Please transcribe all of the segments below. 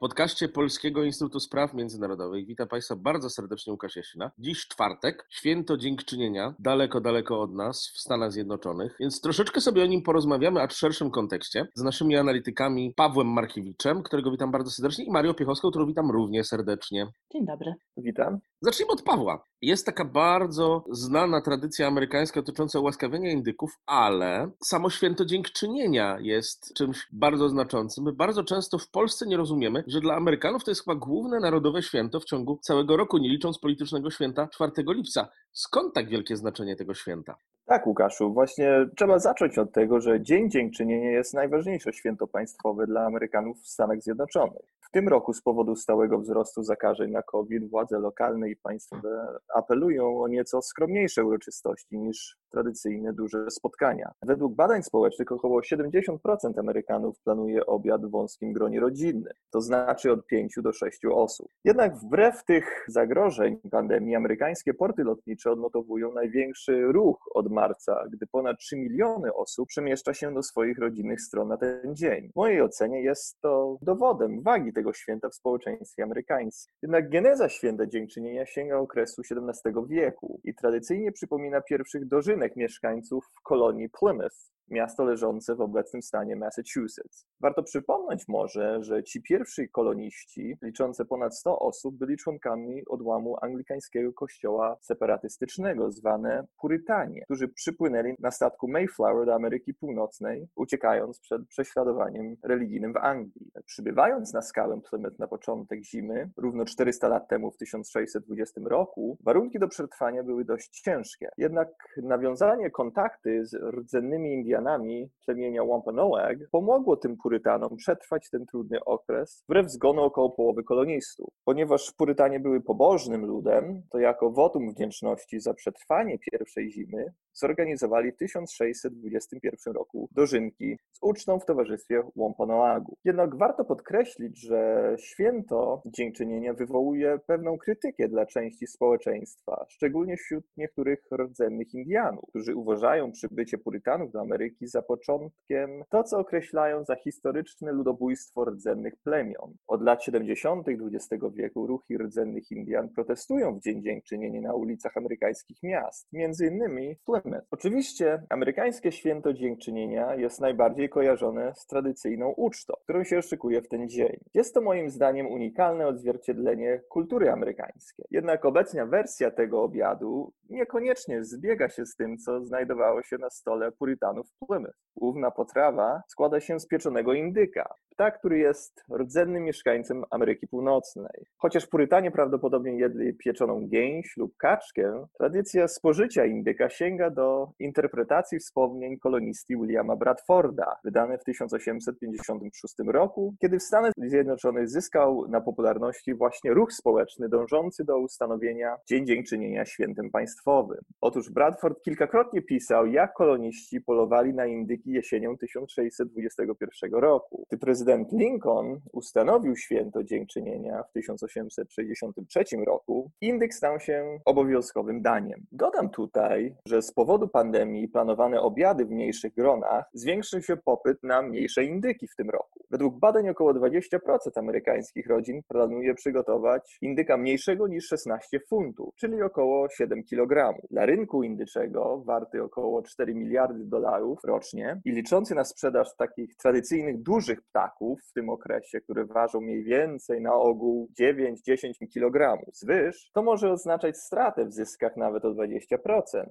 Podcaście Polskiego Instytutu Spraw Międzynarodowych witam Państwa bardzo serdecznie Łukasz Jasina. Dziś czwartek, święto dziękczynienia, daleko, daleko od nas w Stanach Zjednoczonych, więc troszeczkę sobie o nim porozmawiamy, a w szerszym kontekście, z naszymi analitykami Pawłem Markiewiczem, którego witam bardzo serdecznie, i Marią Piechowską, którą witam równie serdecznie. Dzień dobry. Witam. Zacznijmy od Pawła. Jest taka bardzo znana tradycja amerykańska dotycząca ułaskawienia indyków, ale samo święto dziękczynienia jest czymś bardzo znaczącym. My bardzo często w Polsce nie rozumiemy, że dla Amerykanów to jest chyba główne narodowe święto w ciągu całego roku, nie licząc politycznego święta 4 lipca. Skąd tak wielkie znaczenie tego święta? Tak, Łukaszu, właśnie trzeba zacząć od tego, że Dzień Dziękczynienia jest najważniejsze święto państwowe dla Amerykanów w Stanach Zjednoczonych. W tym roku z powodu stałego wzrostu zakażeń na COVID władze lokalne i państwowe apelują o nieco skromniejsze uroczystości niż tradycyjne duże spotkania. Według badań społecznych około 70% Amerykanów planuje obiad w wąskim gronie rodzinnym, to znaczy od 5 do 6 osób. Jednak wbrew tych zagrożeń pandemii amerykańskie porty lotnicze odnotowują największy ruch od marca, gdy ponad 3 miliony osób przemieszcza się do swoich rodzinnych stron na ten dzień. W mojej ocenie jest to dowodem wagi tego święta w społeczeństwie amerykańskim. Jednak geneza święta dziękczynienia sięga okresu XVII wieku i tradycyjnie przypomina pierwszych dożynek mieszkańców kolonii Plymouth miasto leżące w obecnym stanie Massachusetts. Warto przypomnieć może, że ci pierwsi koloniści, liczące ponad 100 osób, byli członkami odłamu anglikańskiego kościoła separatystycznego, zwane Purytanie, którzy przypłynęli na statku Mayflower do Ameryki Północnej, uciekając przed prześladowaniem religijnym w Anglii. Przybywając na skałę Plymouth na początek zimy, równo 400 lat temu, w 1620 roku, warunki do przetrwania były dość ciężkie. Jednak nawiązanie kontakty z rdzennymi Indianami Indianami plemienia Wampanoag pomogło tym Purytanom przetrwać ten trudny okres wbrew zgonu około połowy kolonistów. Ponieważ Purytanie były pobożnym ludem, to jako wotum wdzięczności za przetrwanie pierwszej zimy zorganizowali w 1621 roku dożynki z ucztą w towarzystwie Wampanoagu. Jednak warto podkreślić, że święto dziękczynienia wywołuje pewną krytykę dla części społeczeństwa, szczególnie wśród niektórych rdzennych Indianów, którzy uważają przybycie Purytanów do Ameryki Za początkiem to, co określają za historyczne ludobójstwo rdzennych plemion. Od lat 70. XX wieku ruchy rdzennych Indian protestują w Dzień Dziękczynienia na ulicach amerykańskich miast, między innymi Plymouth. Oczywiście amerykańskie święto dziękczynienia jest najbardziej kojarzone z tradycyjną ucztą, którą się szykuje w ten dzień. Jest to moim zdaniem unikalne odzwierciedlenie kultury amerykańskiej. Jednak obecna wersja tego obiadu niekoniecznie zbiega się z tym, co znajdowało się na stole purytanów Plymouth. Główna potrawa składa się z pieczonego indyka, ptak, który jest rdzennym mieszkańcem Ameryki Północnej. Chociaż Purytanie prawdopodobnie jedli pieczoną gęś lub kaczkę, tradycja spożycia indyka sięga do interpretacji wspomnień kolonisty Williama Bradforda, wydane w 1856 roku, kiedy w Stanach Zjednoczonych zyskał na popularności właśnie ruch społeczny dążący do ustanowienia Dzień Dziękczynienia świętem państwowym. Otóż Bradford kilkakrotnie pisał, jak koloniści polowali na indyki jesienią 1621 roku. Gdy prezydent Lincoln ustanowił święto dziękczynienia w 1863 roku, indyk stał się obowiązkowym daniem. Dodam tutaj, że z powodu pandemii planowane obiady w mniejszych gronach zwiększył się popyt na mniejsze indyki w tym roku. Według badań około 20% amerykańskich rodzin planuje przygotować indyka mniejszego niż 16 funtów, czyli około 7 kg. Dla rynku indyczego, warty około 4 miliardy dolarów rocznie i liczący na sprzedaż takich tradycyjnych dużych ptaków, w tym okresie, które ważą mniej więcej na ogół 9-10 kg zwyż, to może oznaczać stratę w zyskach nawet o 20%,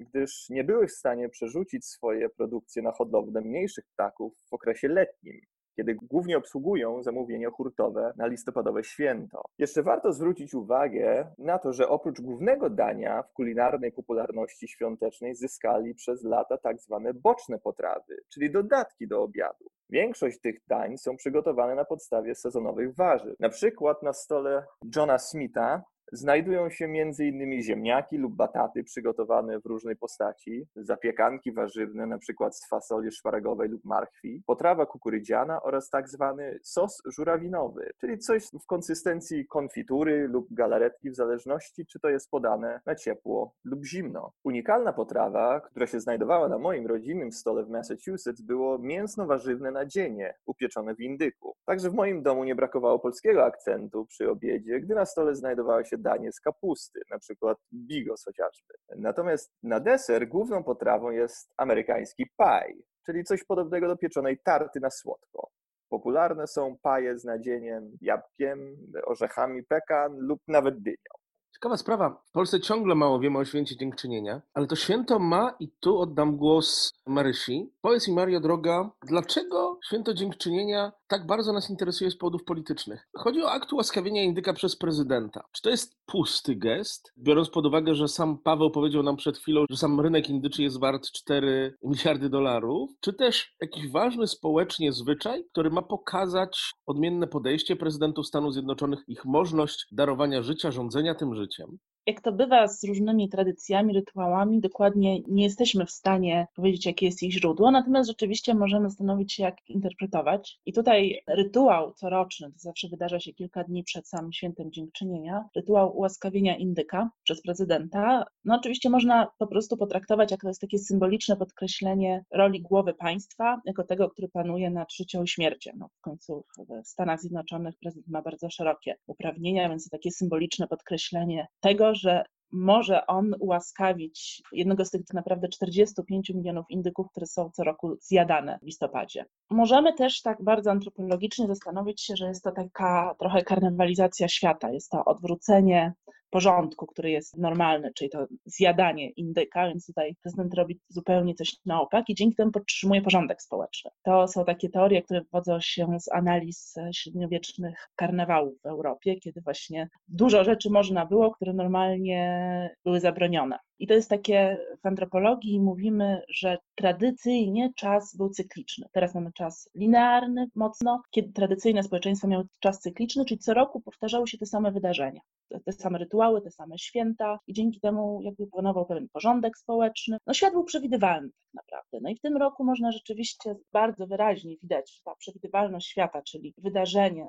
gdyż nie były w stanie przerzucić swoje produkcje na hodowlę mniejszych ptaków w okresie letnim kiedy głównie obsługują zamówienia hurtowe na listopadowe święto. Jeszcze warto zwrócić uwagę na to, że oprócz głównego dania w kulinarnej popularności świątecznej zyskali przez lata tak zwane boczne potrawy, czyli dodatki do obiadu. Większość tych dań są przygotowane na podstawie sezonowych warzyw. Na przykład na stole Johna Smitha Znajdują się m.in. ziemniaki lub bataty przygotowane w różnej postaci, zapiekanki warzywne, np. z fasoli szparagowej lub marchwi, potrawa kukurydziana oraz tak zwany sos żurawinowy, czyli coś w konsystencji konfitury lub galaretki w zależności czy to jest podane na ciepło lub zimno. Unikalna potrawa, która się znajdowała na moim rodzinnym stole w Massachusetts było mięsno-warzywne nadzienie upieczone w indyku. Także w moim domu nie brakowało polskiego akcentu przy obiedzie, gdy na stole znajdowało się danie z kapusty, na przykład bigos chociażby. Natomiast na deser główną potrawą jest amerykański pie, czyli coś podobnego do pieczonej tarty na słodko. Popularne są paje z nadzieniem, jabłkiem, orzechami pekan lub nawet dynią. Ciekawa sprawa. W Polsce ciągle mało wiemy o święcie dziękczynienia, ale to święto ma, i tu oddam głos Marysi. Powiedz mi, Mario Droga, dlaczego święto dziękczynienia tak bardzo nas interesuje z powodów politycznych? Chodzi o akt ułaskawienia indyka przez prezydenta. Czy to jest pusty gest, biorąc pod uwagę, że sam Paweł powiedział nam przed chwilą, że sam rynek indyczy jest wart 4 miliardy dolarów, czy też jakiś ważny społecznie zwyczaj, który ma pokazać odmienne podejście prezydentów Stanów Zjednoczonych, ich możliwość darowania życia, rządzenia tym życiem? życiem Jak to bywa z różnymi tradycjami, rytuałami, dokładnie nie jesteśmy w stanie powiedzieć, jakie jest ich źródło, natomiast rzeczywiście możemy zastanowić się, jak interpretować. I tutaj rytuał coroczny, to zawsze wydarza się kilka dni przed samym świętem dziękczynienia, rytuał ułaskawienia indyka przez prezydenta, no oczywiście można po prostu potraktować jako to jest takie symboliczne podkreślenie roli głowy państwa, jako tego, który panuje nad życią i śmiercią. No, w końcu w Stanach Zjednoczonych prezydent ma bardzo szerokie uprawnienia, więc to takie symboliczne podkreślenie tego, że może on ułaskawić jednego z tych naprawdę 45 milionów indyków, które są co roku zjadane w listopadzie. Możemy też tak bardzo antropologicznie zastanowić się, że jest to taka trochę karnawalizacja świata, jest to odwrócenie porządku, który jest normalny, czyli to zjadanie indyka, więc tutaj prezydent robi zupełnie coś na opak i dzięki temu podtrzymuje porządek społeczny. To są takie teorie, które wywodzą się z analiz średniowiecznych karnawałów w Europie, kiedy właśnie dużo rzeczy można było, które normalnie były zabronione. I to jest takie w antropologii mówimy, że tradycyjnie czas był cykliczny. Teraz mamy czas linearny mocno, kiedy tradycyjne społeczeństwa miały czas cykliczny, czyli co roku powtarzały się te same wydarzenia, te same rytuały, te same święta i dzięki temu jakby panował pewien porządek społeczny. No świat był przewidywalny tak naprawdę. No i w tym roku można rzeczywiście bardzo wyraźnie widać, że ta przewidywalność świata, czyli wydarzenie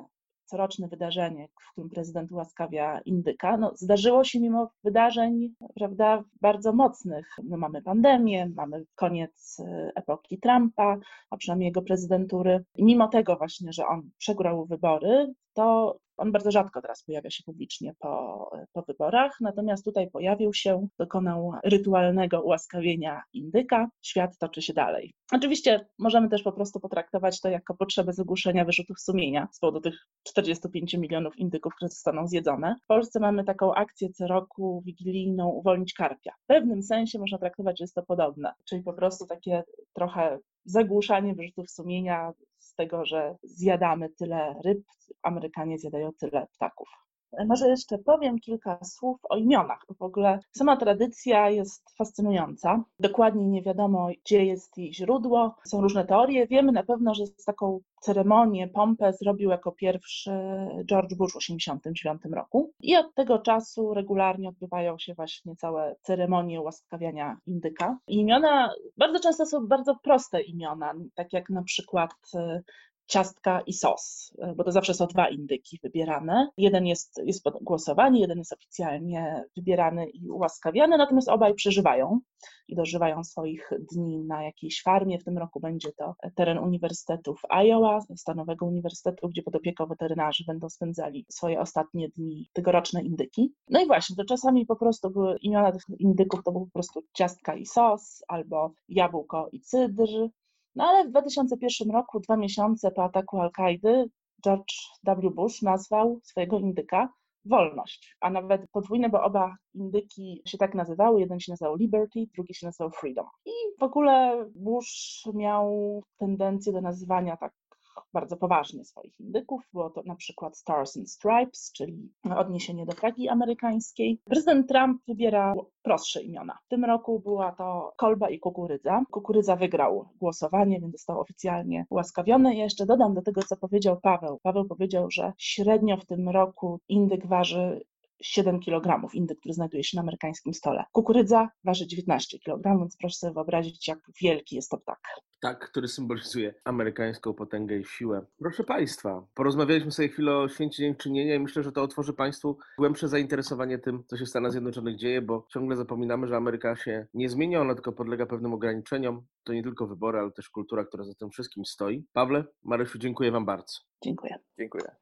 coroczne wydarzenie, w którym prezydent ułaskawia indyka, no, zdarzyło się mimo wydarzeń prawda, bardzo mocnych. No, mamy pandemię, mamy koniec e, epoki Trumpa, a przynajmniej jego prezydentury. I mimo tego właśnie, że on przegrał wybory, to on bardzo rzadko teraz pojawia się publicznie po, po wyborach, natomiast tutaj pojawił się, dokonał rytualnego ułaskawienia indyka. Świat toczy się dalej. Oczywiście możemy też po prostu potraktować to jako potrzebę zagłuszenia wyrzutów sumienia z powodu tych 45 milionów indyków, które zostaną zjedzone. W Polsce mamy taką akcję co roku wigilijną Uwolnić Karpia. W pewnym sensie można traktować, że jest to podobne, czyli po prostu takie trochę zagłuszanie wyrzutów sumienia z tego, że zjadamy tyle ryb, Amerykanie zjadają tyle ptaków. Może jeszcze powiem kilka słów o imionach, w ogóle sama tradycja jest fascynująca. Dokładnie nie wiadomo, gdzie jest jej źródło. Są różne teorie. Wiemy na pewno, że z taką ceremonię, pompę zrobił jako pierwszy George Bush w 1989 roku. I od tego czasu regularnie odbywają się właśnie całe ceremonie ułaskawiania indyka. Imiona bardzo często są bardzo proste imiona, tak jak na przykład ciastka i sos, e, bo to zawsze są dwa indyki wybierane. Jeden jest, jest pod głosowanie, jeden jest oficjalnie wybierany i ułaskawiany, natomiast obaj przeżywają i dożywają swoich dni na jakiejś farmie. W tym roku będzie to teren Uniwersytetu w Iowa, Stanowego Uniwersytetu, gdzie pod opieką weterynarzy będą spędzali swoje ostatnie dni tegoroczne indyki. No i właśnie, to czasami po prostu były imiona tych indyków to był po prostu ciastka i sos, albo jabłko i cydr, no ale w 2001 roku, dwa miesiące po ataku Al-Kaidy, George W. Bush nazwał swojego indyka wolność, a nawet podwójne, bo oba indyki się tak nazywały. Jeden się nazywał Liberty, drugi się nazywał Freedom. I w ogóle Bush miał tendencję do nazywania tak bardzo poważnie swoich indyków. Było to na przykład Stars and Stripes, czyli odniesienie do flagi amerykańskiej. Prezydent Trump wybiera prostsze imiona. W tym roku była to kolba i kukurydza. Kukurydza wygrał głosowanie, więc został oficjalnie ułaskawiony. Ja jeszcze dodam do tego, co powiedział Paweł. Paweł powiedział, że średnio w tym roku indyk waży 7 kg, indyk, który znajduje się na amerykańskim stole. Kukurydza waży 19 kg, więc proszę sobie wyobrazić, jak wielki jest to ptak. Tak, który symbolizuje amerykańską potęgę i siłę. Proszę Państwa, porozmawialiśmy sobie chwilę o Święcie Dziękczynienia i myślę, że to otworzy Państwu głębsze zainteresowanie tym, co się w Stanach Zjednoczonych dzieje, bo ciągle zapominamy, że Ameryka się nie zmienia, ona tylko podlega pewnym ograniczeniom. To nie tylko wybory, ale też kultura, która za tym wszystkim stoi. Pawle, Marysiu, dziękuję Wam bardzo. Dziękuję. Dziękuję.